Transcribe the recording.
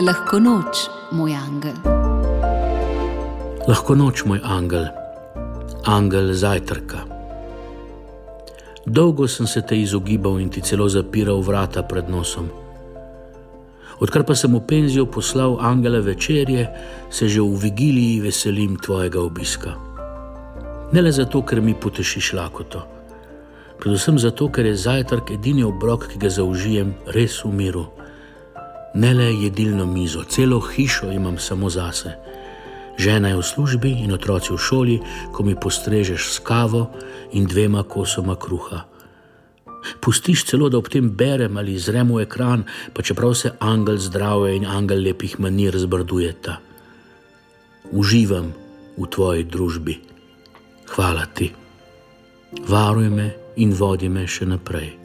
Lahko noč, moj angel. Lahko noč, moj angel, angel zajtrka. Dolgo sem se te izogibal in ti celo zapiral vrata pred nosom. Odkar pa sem v penzijo poslal angele večerje, se že v vigiliji veselim tvojega obiska. Ne le zato, ker mi potešiš lakoto, predvsem zato, ker je zajtrk edini obrok, ki ga zaužijem res v miru. Ne le jedilno mizo, celo hišo imam samo zase. Žena je v službi in otroci v šoli, ko mi postrežeš s kavo in dvema kosoma kruha. Pustiš celo, da ob tem berem ali zrem v ekran, pa čeprav se angel zdrave in angel lepih manir zbrdujeta. Uživam v tvoji družbi. Hvala ti. Varuj me in vodi me še naprej.